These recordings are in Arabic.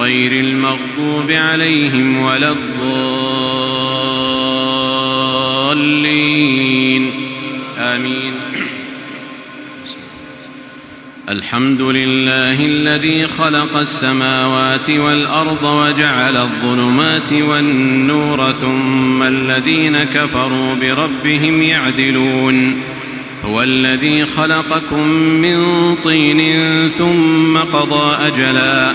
غير المغضوب عليهم ولا الضالين. آمين. الحمد لله الذي خلق السماوات والأرض وجعل الظلمات والنور ثم الذين كفروا بربهم يعدلون. هو الذي خلقكم من طين ثم قضى أجلا.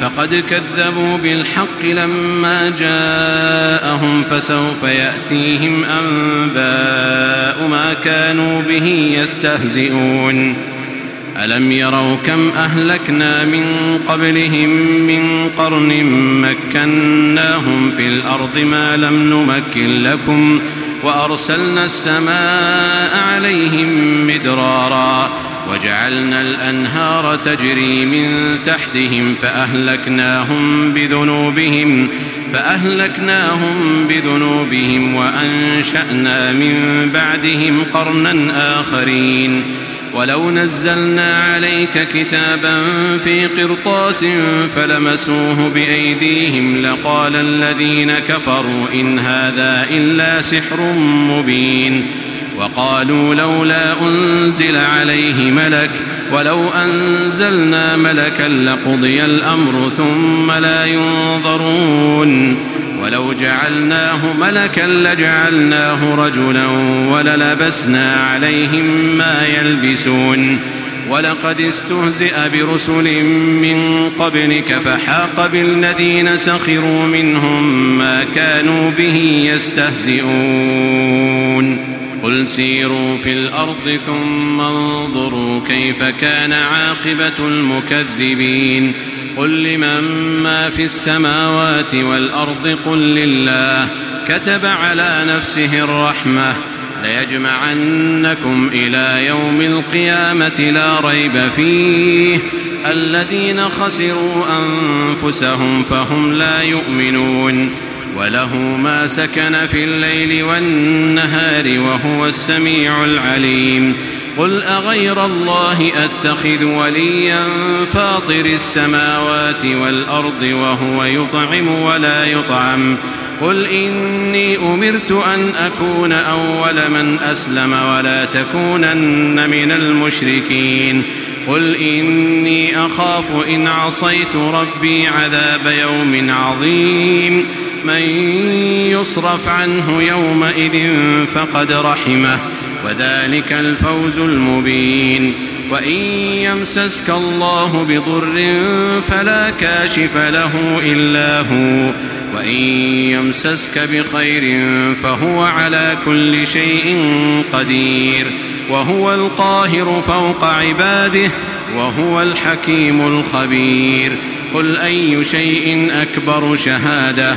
فقد كذبوا بالحق لما جاءهم فسوف يأتيهم أنباء ما كانوا به يستهزئون. ألم يروا كم أهلكنا من قبلهم من قرن مكناهم في الأرض ما لم نمكن لكم وأرسلنا السماء عليهم مدرارا. وجعلنا الأنهار تجري من تحتهم فأهلكناهم بذنوبهم فأهلكناهم بذنوبهم وأنشأنا من بعدهم قرنا آخرين ولو نزلنا عليك كتابا في قرطاس فلمسوه بأيديهم لقال الذين كفروا إن هذا إلا سحر مبين وقالوا لولا أنزل عليه ملك ولو أنزلنا ملكا لقضي الأمر ثم لا ينظرون. ولو جعلناه ملكا لجعلناه رجلا وللبسنا عليهم ما يلبسون. ولقد استهزئ برسل من قبلك فحاق بالذين سخروا منهم ما كانوا به يستهزئون. قل سيروا في الأرض ثم انظروا كيف كان عاقبة المكذبين قل لمن ما في السماوات والأرض قل لله كتب على نفسه الرحمة ليجمعنكم إلى يوم القيامة لا ريب فيه الذين خسروا أنفسهم فهم لا يؤمنون وله ما سكن في الليل والنهار وهو السميع العليم. قل أغير الله أتخذ وليا فاطر السماوات والأرض وهو يطعم ولا يطعم. قل إني أمرت أن أكون أول من أسلم ولا تكونن من المشركين. قل إني أخاف إن عصيت ربي عذاب يوم عظيم. من يصرف عنه يومئذ فقد رحمه وذلك الفوز المبين. وإن يمسسك الله بضر فلا كاشف له إلا هو وإن يمسسك بخير فهو على كل شيء قدير. وهو القاهر فوق عباده وهو الحكيم الخبير. قل أي شيء أكبر شهادة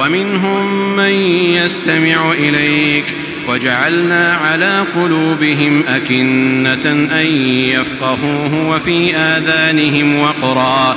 ومنهم من يستمع إليك وجعلنا على قلوبهم أكنة أن يفقهوه وفي آذانهم وقرا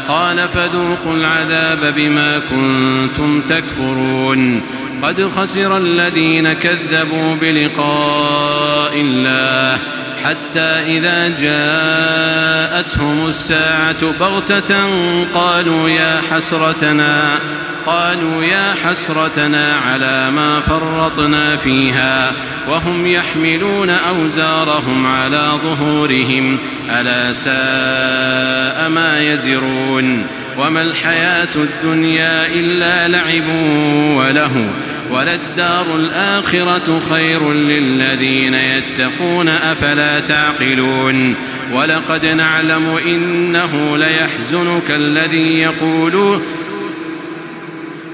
قال فذوقوا العذاب بما كنتم تكفرون. قد خسر الذين كذبوا بلقاء الله حتى إذا جاءتهم الساعة بغتة قالوا يا حسرتنا قالوا يا حسرتنا على ما فرطنا فيها وهم يحملون أوزارهم على ظهورهم ألا ساء ما يزرون وما الحياة الدنيا إلا لعب وله وللدار الآخرة خير للذين يتقون أفلا تعقلون ولقد نعلم إنه ليحزنك الذي يقولون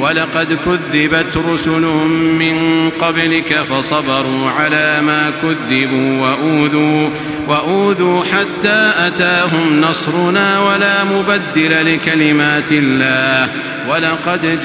ولقد كذبت رسل من قبلك فصبروا على ما كذبوا وأوذوا وأوذوا حتى أتاهم نصرنا ولا مبدل لكلمات الله. ولقد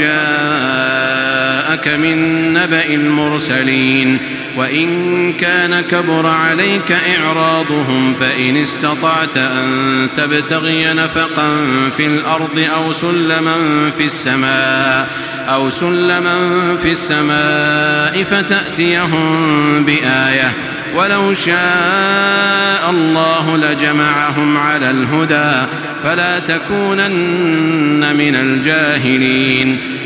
جاءك من نبأ المرسلين وإن كان كبر عليك إعراضهم فإن استطعت أن تبتغي نفقا في الأرض أو سلما في السماء أو سلما في السماء فتأتيهم بآية ولو شاء الله لجمعهم على الهدى فلا تكونن من الجاهلين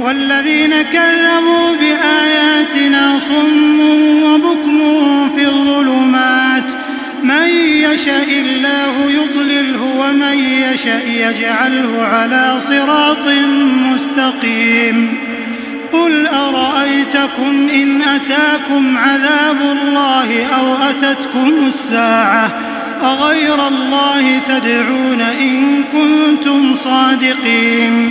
والذين كذبوا بآياتنا صم وبكم في الظلمات. من يشاء الله يضلله ومن يشاء يجعله على صراط مستقيم. قل أرأيتكم إن أتاكم عذاب الله أو أتتكم الساعة؟ أغير الله تدعون إن كنتم صادقين.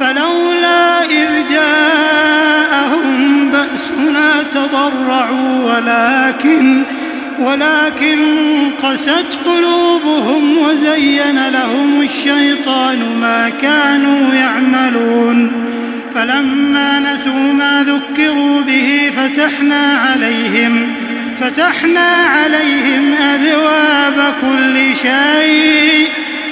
فلولا إذ جاءهم بأسنا تضرعوا ولكن ولكن قست قلوبهم وزين لهم الشيطان ما كانوا يعملون. فلما نسوا ما ذكروا به فتحنا عليهم فتحنا عليهم أبواب كل شيء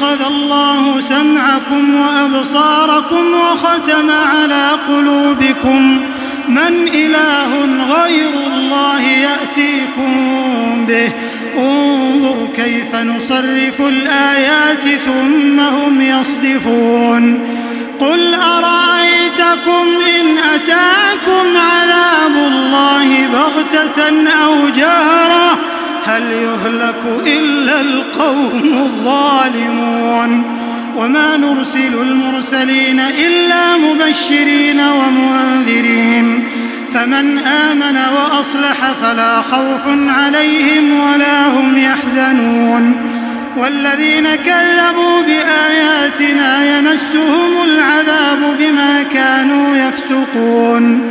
أخذ الله سمعكم وأبصاركم وختم على قلوبكم. من إله غير الله يأتيكم به. انظر كيف نصرف الآيات ثم هم يصدفون. قل أرأيتكم إن أتاكم عذاب الله بغتة أو جهرة؟ هل يهلك إلا القوم الظالمون وما نرسل المرسلين إلا مبشرين ومنذرين فمن آمن وأصلح فلا خوف عليهم ولا هم يحزنون والذين كذبوا بآياتنا يمسهم العذاب بما كانوا يفسقون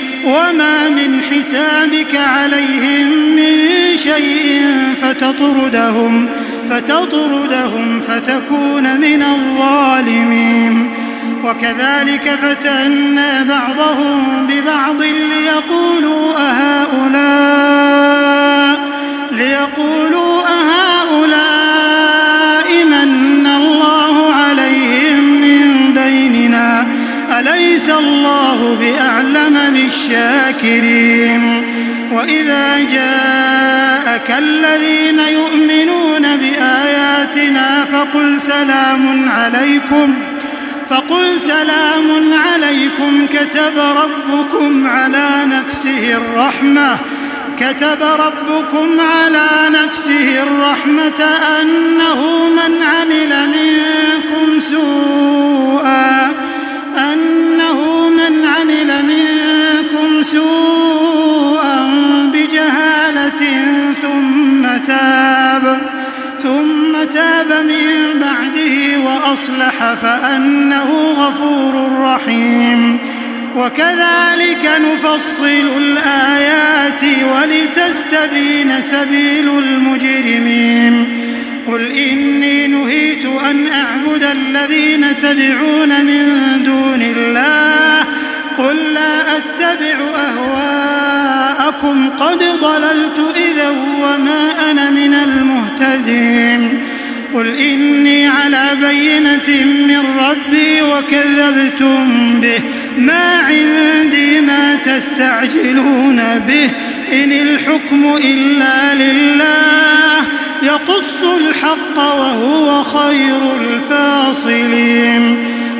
وما من حسابك عليهم من شيء فتطردهم فتطردهم فتكون من الظالمين وكذلك فتنا بعضهم ببعض ليقولوا أهؤلاء ليقولوا أهؤلاء أليس الله بأعلم بالشاكرين. وإذا جاءك الذين يؤمنون بآياتنا فقل سلام عليكم. فقل سلام عليكم كتب ربكم على نفسه الرحمة. كتب ربكم على نفسه الرحمة أنه من عمل منكم سوءا أنه تاب ثم تاب من بعده وأصلح فأنه غفور رحيم. وكذلك نفصل الآيات ولتستبين سبيل المجرمين. قل إني نهيت أن أعبد الذين تدعون من دون الله قل لا أتبع أهواءكم قد ضللت إذا وما أنا من المهتدين. قل إني على بينة من ربي وكذبتم به. ما عندي ما تستعجلون به. إن الحكم إلا لله. يقص الحق وهو خير الفاصلين.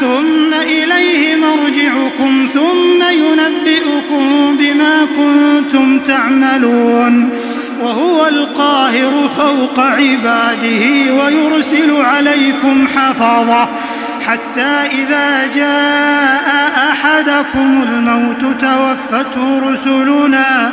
ثم إليه مرجعكم ثم ينبئكم بما كنتم تعملون وهو القاهر فوق عباده ويرسل عليكم حفظه حتى إذا جاء أحدكم الموت توفته رسلنا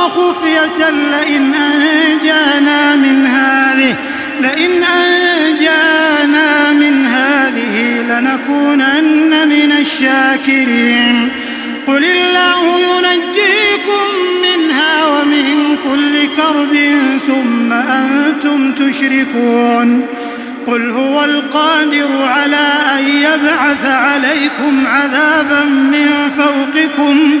وخفية لئن أنجانا من هذه لئن أنجانا من هذه لنكونن من الشاكرين. قل الله ينجيكم منها ومن كل كرب ثم أنتم تشركون. قل هو القادر على أن يبعث عليكم عذابا من فوقكم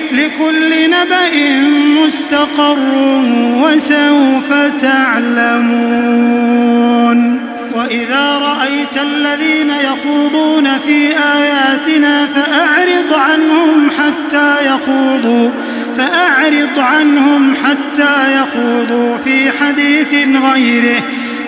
لكل نبأ مستقر وسوف تعلمون. وإذا رأيت الذين يخوضون في آياتنا فأعرض عنهم حتى يخوضوا فأعرض عنهم حتى يخوضوا في حديث غيره.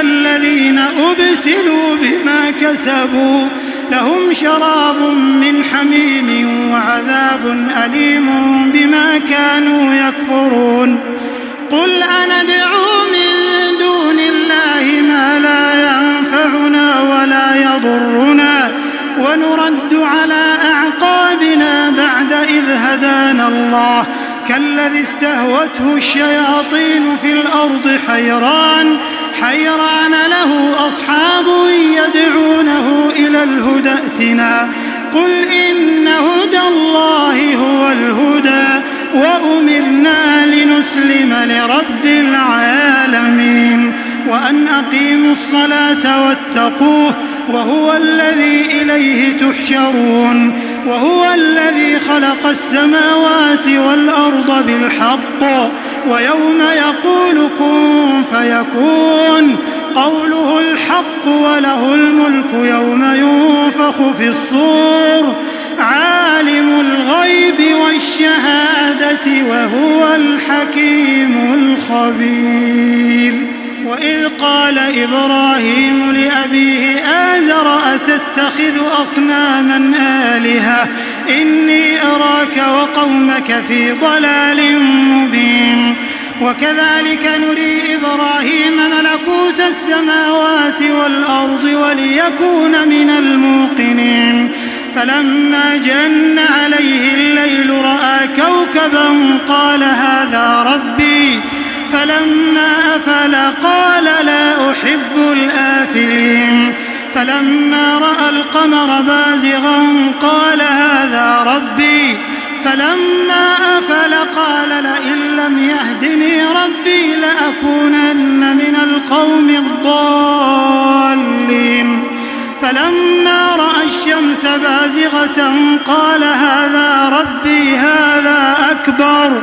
الذين أبسلوا بما كسبوا لهم شراب من حميم وعذاب أليم بما كانوا يكفرون. قل أندعو من دون الله ما لا ينفعنا ولا يضرنا ونرد على أعقابنا بعد إذ هدانا الله. كالذي استهوته الشياطين في الأرض حيران حيران له أصحاب يدعونه إلى الهدى ائتنا. قل إن هدى الله هو الهدى وأمرنا لنسلم لرب العالمين. وأن أقيموا الصلاة واتقوه وهو الذي إليه تحشرون وهو الذي خلق السماوات والأرض بالحق ويوم يقول كن فيكون قوله الحق وله الملك يوم ينفخ في الصور عالم الغيب والشهادة وهو الحكيم الخبير. وإذ قال إبراهيم لأبيه آزر أتتخذ أصناما آلهة إني أراك وقومك في ضلال مبين وكذلك نري إبراهيم ملكوت السماوات والأرض وليكون من الموقنين فلما جن عليه الليل رأى كوكبا قال هذا ربي فلما أفل قال لا أحب الآفلين. فلما رأى القمر بازغا قال هذا ربي. فلما أفل قال لئن لم يهدني ربي لأكونن من القوم الضالين. فلما رأى الشمس بازغة قال هذا ربي هذا أكبر.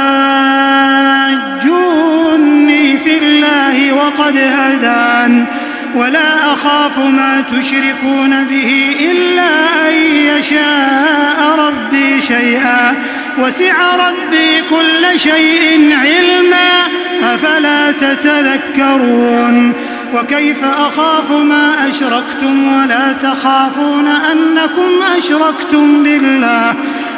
الله وقد هدان ولا أخاف ما تشركون به إلا أن يشاء ربي شيئا وسع ربي كل شيء علما أفلا تتذكرون وكيف أخاف ما أشركتم ولا تخافون أنكم أشركتم بالله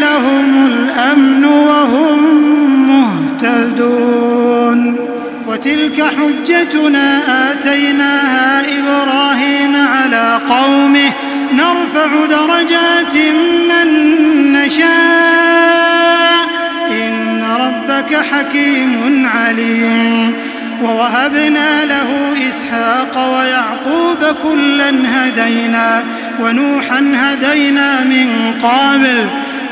لهم الأمن وهم مهتدون. وتلك حجتنا آتيناها إبراهيم على قومه. نرفع درجات من نشاء. إن ربك حكيم عليم. ووهبنا له إسحاق ويعقوب كلا هدينا. ونوحا هدينا من قبل.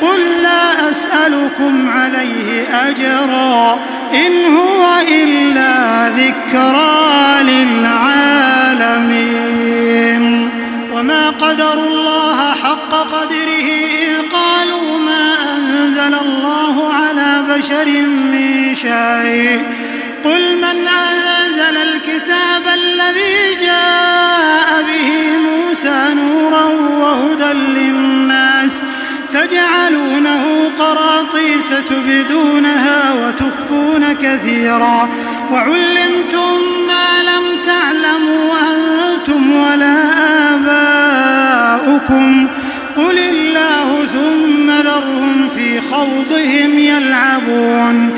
قل لا أسألكم عليه أجرا إن هو إلا ذكرى للعالمين. وما قدروا الله حق قدره إذ قالوا ما أنزل بشر من شيء. قل من أنزل الكتاب الذي جاء به موسى نورا وهدى للناس تجعلونه قراطيس تبدونها وتخفون كثيرا. وعلمتم ما لم تعلموا أنتم ولا آباؤكم. قل الله ثم ذرهم في خوضهم يلعبون.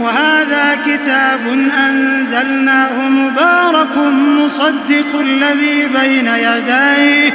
وهذا كتاب أنزلناه مبارك مصدق الذي بين يديه.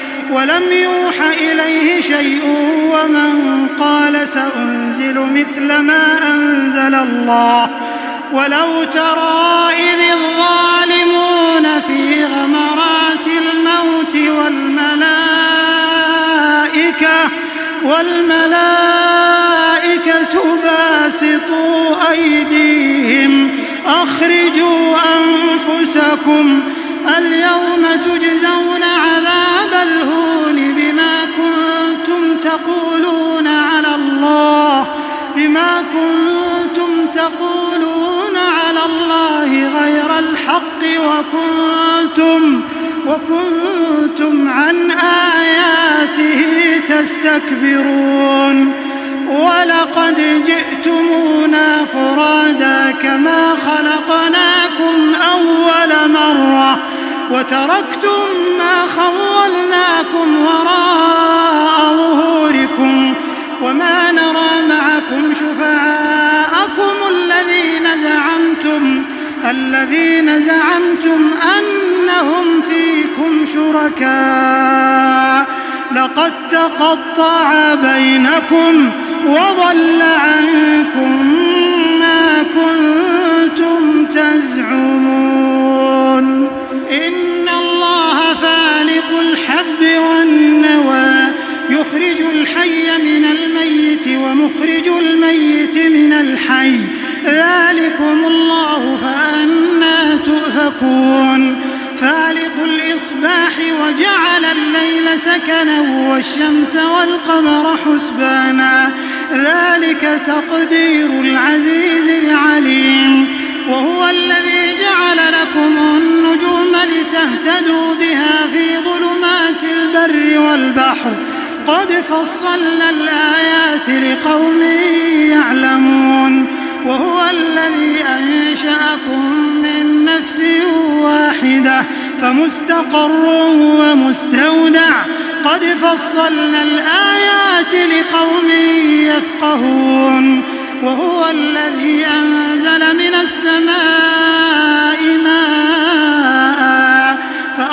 ولم يوح إليه شيء ومن قال سأنزل مثل ما أنزل الله. ولو ترى إذ الظالمون في غمرات الموت والملائكة والملائكة باسطوا أيديهم. أخرجوا أنفسكم اليوم تجزون كنتم تقولون على الله غير الحق وكنتم وكنتم عن آياته تستكبرون ولقد جئتمونا فرادا كما خلقناكم أول مرة وتركتم ما خولناكم وراء ظهوركم وما نرى معكم شفعاءكم الذين زعمتم الذين زعمتم أنهم فيكم شركاء. لقد تقطع بينكم وضل عنكم ما كنتم تزعمون. إن الله فالق الحب والنوى يخرج الحي من الميت ومخرج الميت من الحي. ذلكم الله فأنا تؤفكون. فالق الإصباح وجعل الليل سكنا والشمس والقمر حسبانا. ذلك تقدير العزيز العليم. وهو الذي جعل لكم النجوم لتهتدوا بها في ظلمات البر والبحر. قد فصلنا الآيات لقوم يعلمون وهو الذي أنشأكم من نفس واحدة فمستقر ومستودع. قد فصلنا الآيات لقوم يفقهون وهو الذي أنزل من السماء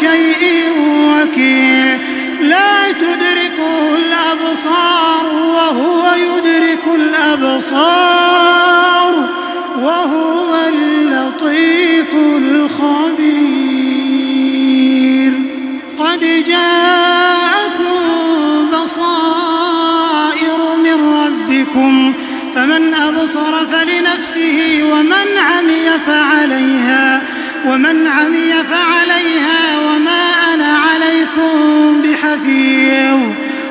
شيء وكيل لا تدركه الأبصار وهو يدرك الأبصار وهو اللطيف الخبير. قد جاءكم بصائر من ربكم فمن أبصر فلنفسه ومن عمي فعليها. ومن عمي فعليها وما أنا عليكم بحفيظ.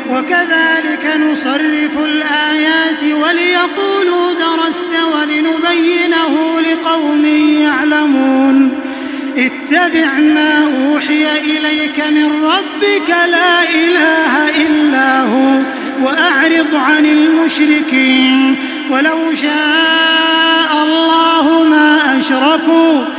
وكذلك نصرف الآيات وليقولوا درست ولنبينه لقوم يعلمون. اتبع ما أوحي إليك من ربك لا إله إلا هو وأعرض عن المشركين. ولو شاء الله ما أشركوا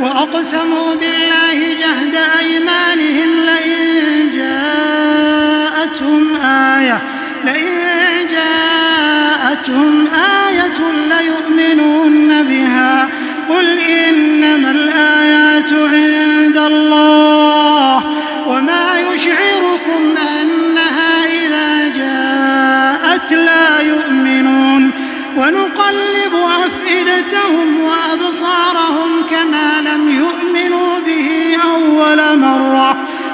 وأقسموا بالله جهد أيمانهم لئن جاءتهم آية لئن جاءتهم آية ليؤمنون بها. قل إنما الآيات عند الله وما يشعركم أنها إذا جاءت لا يؤمنون. ونقلب أفئدتهم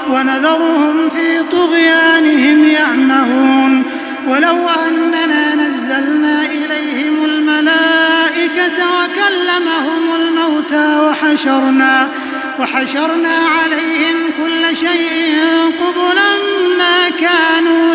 ونذرهم في طغيانهم يعمهون. ولو أننا نزلنا إليهم الملائكة وكلمهم الموتى وحشرنا وحشرنا عليهم كل شيء قبلا ما كانوا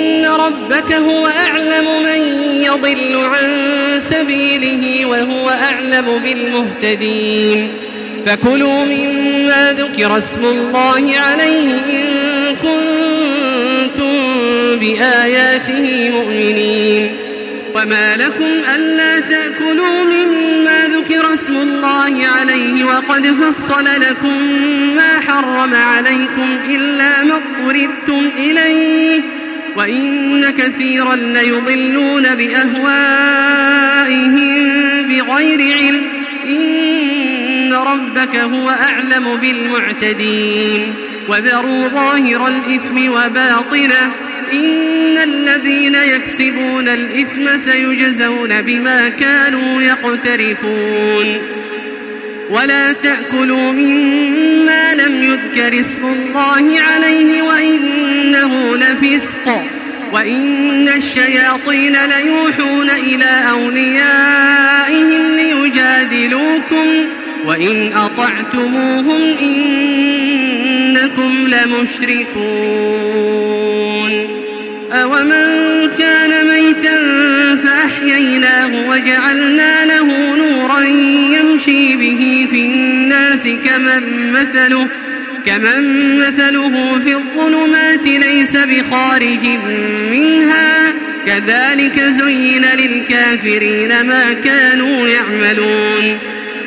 ربك هو أعلم من يضل عن سبيله وهو أعلم بالمهتدين. فكلوا مما ذكر اسم الله عليه إن كنتم بآياته مؤمنين. وما لكم ألا تأكلوا مما ذكر اسم الله عليه وقد فصل لكم ما حرم عليكم إلا ما اضطردتم إليه. وإن كثيرا ليضلون بأهوائهم بغير علم. إن ربك هو أعلم بالمعتدين. وذروا ظاهر الإثم وباطنه. إن الذين يكسبون الإثم سيجزون بما كانوا يقترفون. ولا تأكلوا مما لم يذكر اسم الله عليه وإنه لفسق وإن الشياطين ليوحون إلى أوليائهم ليجادلوكم وإن أطعتموهم إنكم لمشركون. أومن كان ميتا فأحييناه وجعلنا له نورا يمشي به في الناس كمن مثله كمن مثله في الظلمات ليس بخارج منها كذلك زين للكافرين ما كانوا يعملون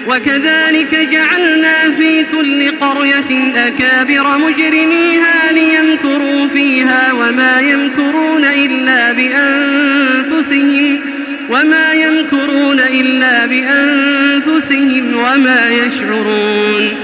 وكذلك جعلنا في كل قرية أكابر مجرميها ليمكروا فيها وما يمكرون إلا بأنفسهم وما يمكرون إلا بأنفسهم وما يشعرون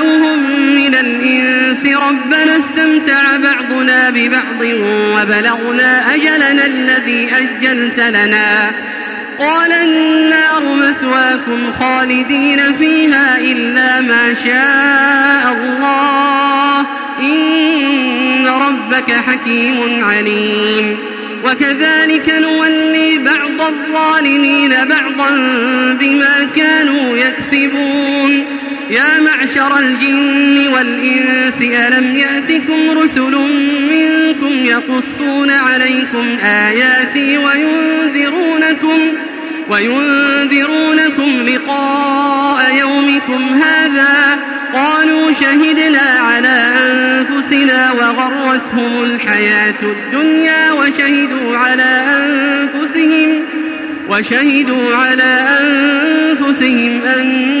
من الإنس ربنا استمتع بعضنا ببعض وبلغنا أجلنا الذي أجلت لنا. قال النار مثواكم خالدين فيها إلا ما شاء الله. إن ربك حكيم عليم. وكذلك نولي بعض الظالمين بعضا بما كانوا يكسبون. يا معشر الجن والإنس ألم يأتكم رسل منكم يقصون عليكم آياتي وينذرونكم وينذرونكم لقاء يومكم هذا؟ قالوا شهدنا على أنفسنا وغرتهم الحياة الدنيا وشهدوا على أنفسهم وشهدوا على أنفسهم أنهم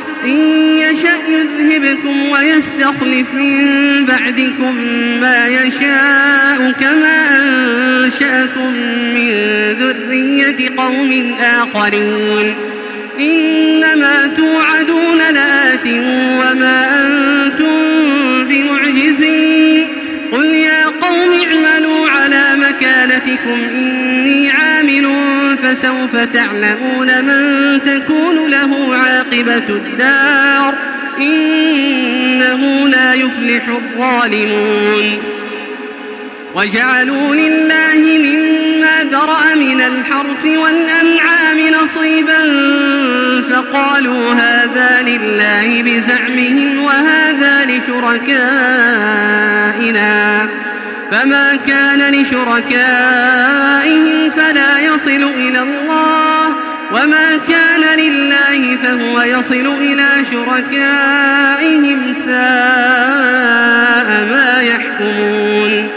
إن يشأ يذهبكم ويستخلف من بعدكم ما يشاء كما أنشأكم من ذرية قوم آخرين. إنما توعدون لآت وما أنتم بمعجزين. قل يا قوم اعملوا على مكانتكم إني فسوف تعلمون من تكون له عاقبة الدار. إنه لا يفلح الظالمون. وجعلوا لله مما ذرأ من الحرث والأنعام نصيبا. فقالوا هذا لله بزعمهم وهذا لشركائنا. فما كان لشركائهم فلا يصل إلى الله وما كان لله فهو يصل إلى شركائهم ساء ما يحكمون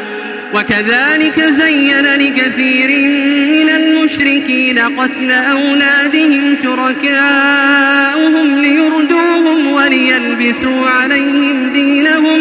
وكذلك زين لكثير من المشركين قتل أولادهم شركاؤهم ليردوهم وليلبسوا عليهم دينهم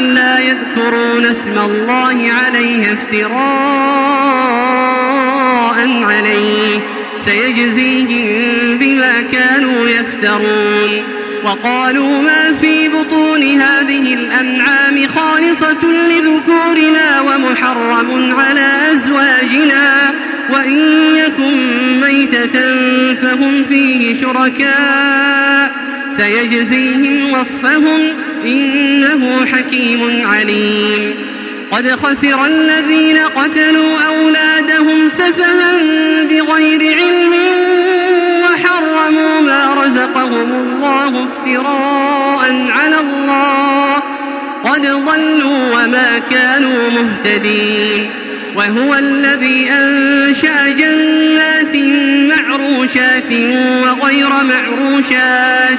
لا يذكرون اسم الله عليها افتراء عليه سيجزيهم بما كانوا يفترون وقالوا ما في بطون هذه الأنعام خالصة لذكورنا ومحرم على أزواجنا وإن يكن ميتة فهم فيه شركاء سيجزيهم وصفهم إنه حكيم عليم. قد خسر الذين قتلوا أولادهم سفها بغير علم وحرموا ما رزقهم الله افتراء على الله. قد ضلوا وما كانوا مهتدين. وهو الذي أنشأ جنات معروشات وغير معروشات.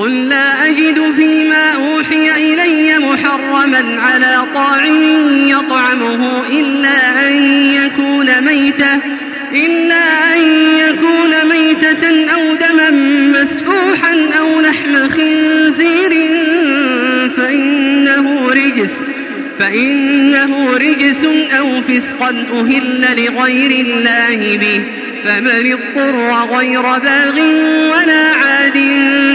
قل لا أجد فيما أوحي إلي محرما على طاعم يطعمه إلا أن يكون ميتة إلا أن يكون ميتة أو دما مسفوحا أو لحم خنزير فإنه رجس فإنه رجس أو فسقا أهل لغير الله به فمن اضطر غير باغ ولا عاد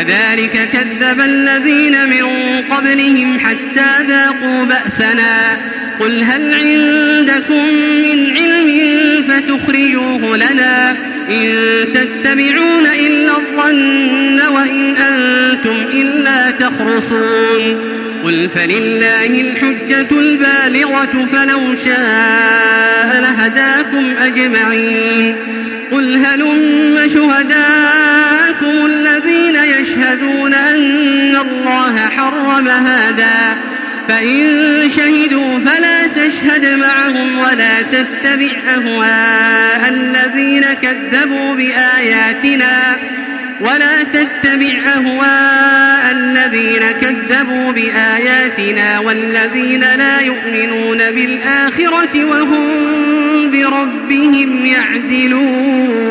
كذلك كذب الذين من قبلهم حتى ذاقوا بأسنا. قل هل عندكم من علم فتخرجوه لنا إن تتبعون إلا الظن وإن أنتم إلا تخرصون. قل فلله الحجة البالغة فلو شاء لهداكم أجمعين. قل هلم شهداكم حرم هذا. فإن شهدوا فلا تشهد معهم ولا تتبع أهواء الذين كذبوا بآياتنا. ولا تتبع أهواء الذين كذبوا بآياتنا والذين لا يؤمنون بالآخرة وهم بربهم يعدلون.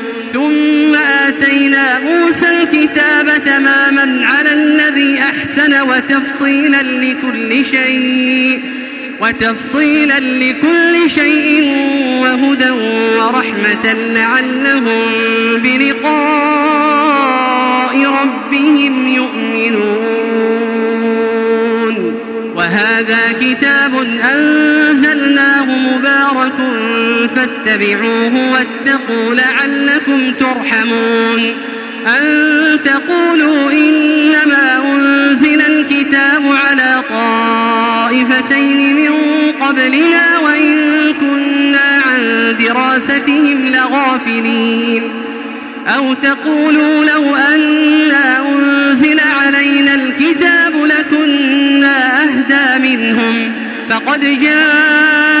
ثم آتينا موسى الكتاب تماما على الذي أحسن وتفصيلا لكل شيء وتفصيلا لكل شيء وهدى ورحمة لعلهم بلقاء ربهم يؤمنون. وهذا كتاب أنزلناه مبارك فاتبعوه واتقوا لعلكم ترحمون. أن تقولوا إنما أنزل الكتاب على طائفتين من قبلنا وإن كنا عن دراستهم لغافلين. أو تقولوا لو أنا أنزل علينا الكتاب لكنا أهدى منهم. فقد جاءكم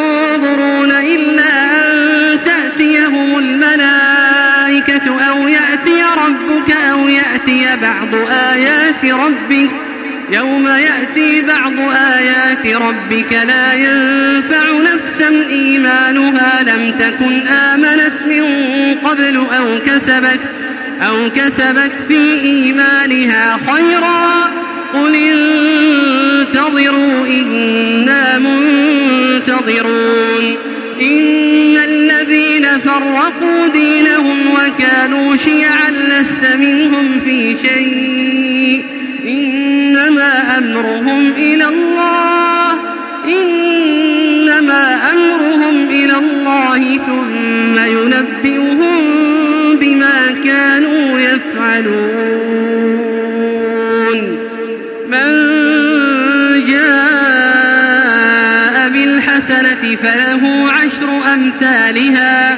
الملائكة أو يأتي ربك أو يأتي بعض آيات ربك يوم يأتي بعض آيات ربك لا ينفع نفسا إيمانها لم تكن آمنت من قبل أو كسبت أو كسبت في إيمانها خيرا قل انتظروا إنا منتظرون إن الذين فرقوا دينهم وكانوا شيعا لست منهم في شيء. إنما أمرهم إلى الله. إنما أمرهم إلى الله ثم ينبئهم بما كانوا يفعلون. من جاء بالحسنة فله عشر أمثالها.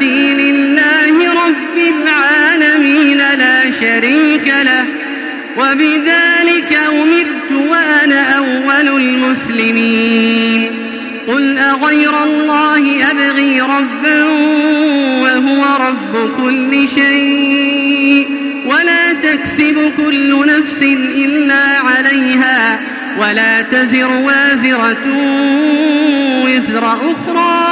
ومماتي لله رب العالمين لا شريك له وبذلك أمرت وأنا أول المسلمين قل أغير الله أبغي ربا وهو رب كل شيء ولا تكسب كل نفس إلا عليها ولا تزر وازرة وزر أخرى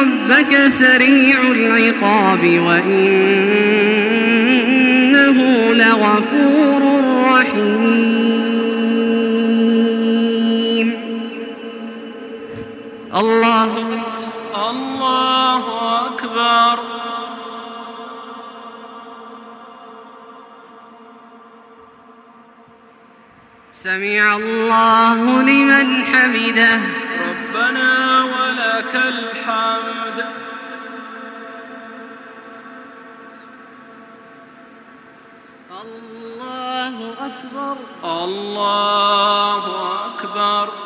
ربك سريع العقاب وإنه لغفور رحيم. الله. الله أكبر. سمع الله لمن حمده. ربنا ولك الحمد. الله أكبر. الله أكبر.